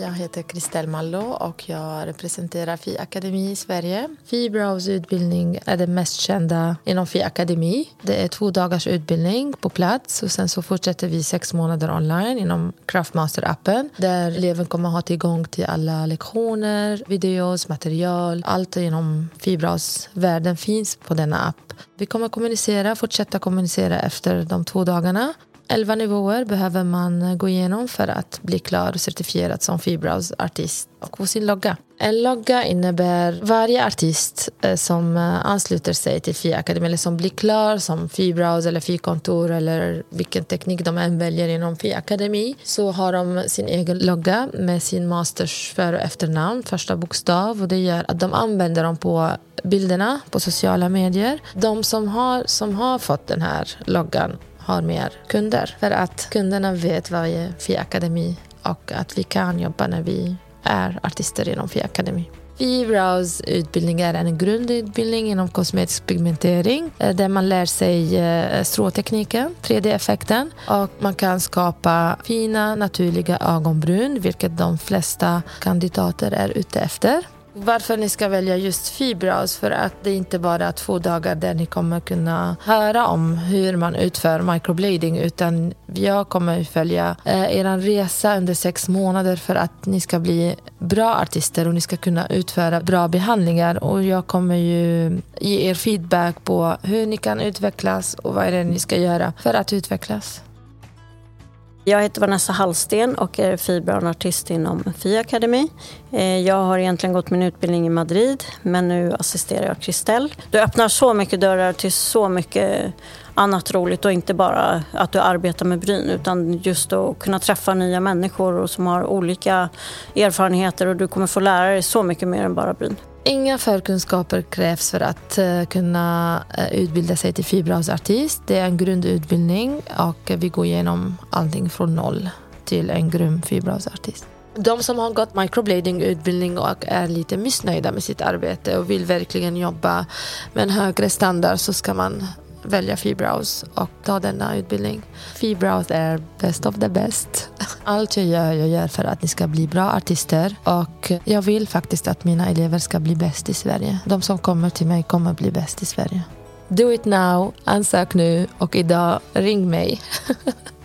Jag heter Kristel Mallo och jag representerar FI Akademi i Sverige. FI Brows utbildning är den mest kända inom FI Akademi. Det är två dagars utbildning på plats och sen så fortsätter vi sex månader online inom Craftmaster-appen där eleven kommer ha tillgång till alla lektioner, videos, material. Allt inom FI Brows-världen finns på denna app. Vi kommer kommunicera, fortsätta kommunicera efter de två dagarna Elva nivåer behöver man gå igenom för att bli klar och certifierad som Fibrows artist och få sin logga. En logga innebär varje artist eh, som eh, ansluter sig till FI Academy eller som blir klar som Fibrows eller Fi-kontor eller vilken teknik de än väljer inom FI Akademi så har de sin egen logga med sin masters för och efternamn, första bokstav och det gör att de använder dem på bilderna på sociala medier. De som har, som har fått den här loggan har mer kunder. För att kunderna vet vad är FI Akademi och att vi kan jobba när vi är artister inom FI Akademi. Fibrows utbildning är en grundutbildning inom kosmetisk pigmentering eh, där man lär sig eh, stråtekniken, 3D-effekten och man kan skapa fina naturliga ögonbryn vilket de flesta kandidater är ute efter. Varför ni ska välja just fibras För att det är inte bara två dagar där ni kommer kunna höra om hur man utför microblading utan jag kommer följa eh, er resa under sex månader för att ni ska bli bra artister och ni ska kunna utföra bra behandlingar och jag kommer ju ge er feedback på hur ni kan utvecklas och vad är det ni ska göra för att utvecklas. Jag heter Vanessa Hallsten och är fibroartist inom FI Academy. Eh, jag har egentligen gått min utbildning i Madrid men nu assisterar jag Kristel. Du öppnar så mycket dörrar till så mycket annat roligt och inte bara att du arbetar med bryn utan just att kunna träffa nya människor som har olika erfarenheter och du kommer få lära dig så mycket mer än bara bryn. Inga förkunskaper krävs för att uh, kunna uh, utbilda sig till fiberhavsartist. Det är en grundutbildning och vi går igenom allting från noll till en grym fiberhavsartist. De som har gått microblading-utbildning och är lite missnöjda med sitt arbete och vill verkligen jobba med en högre standard så ska man välja Fibrows och ta denna utbildning. Fibrows är best of the best. Allt jag gör, jag gör för att ni ska bli bra artister och jag vill faktiskt att mina elever ska bli bäst i Sverige. De som kommer till mig kommer bli bäst i Sverige. Do it now, ansök nu och idag ring mig.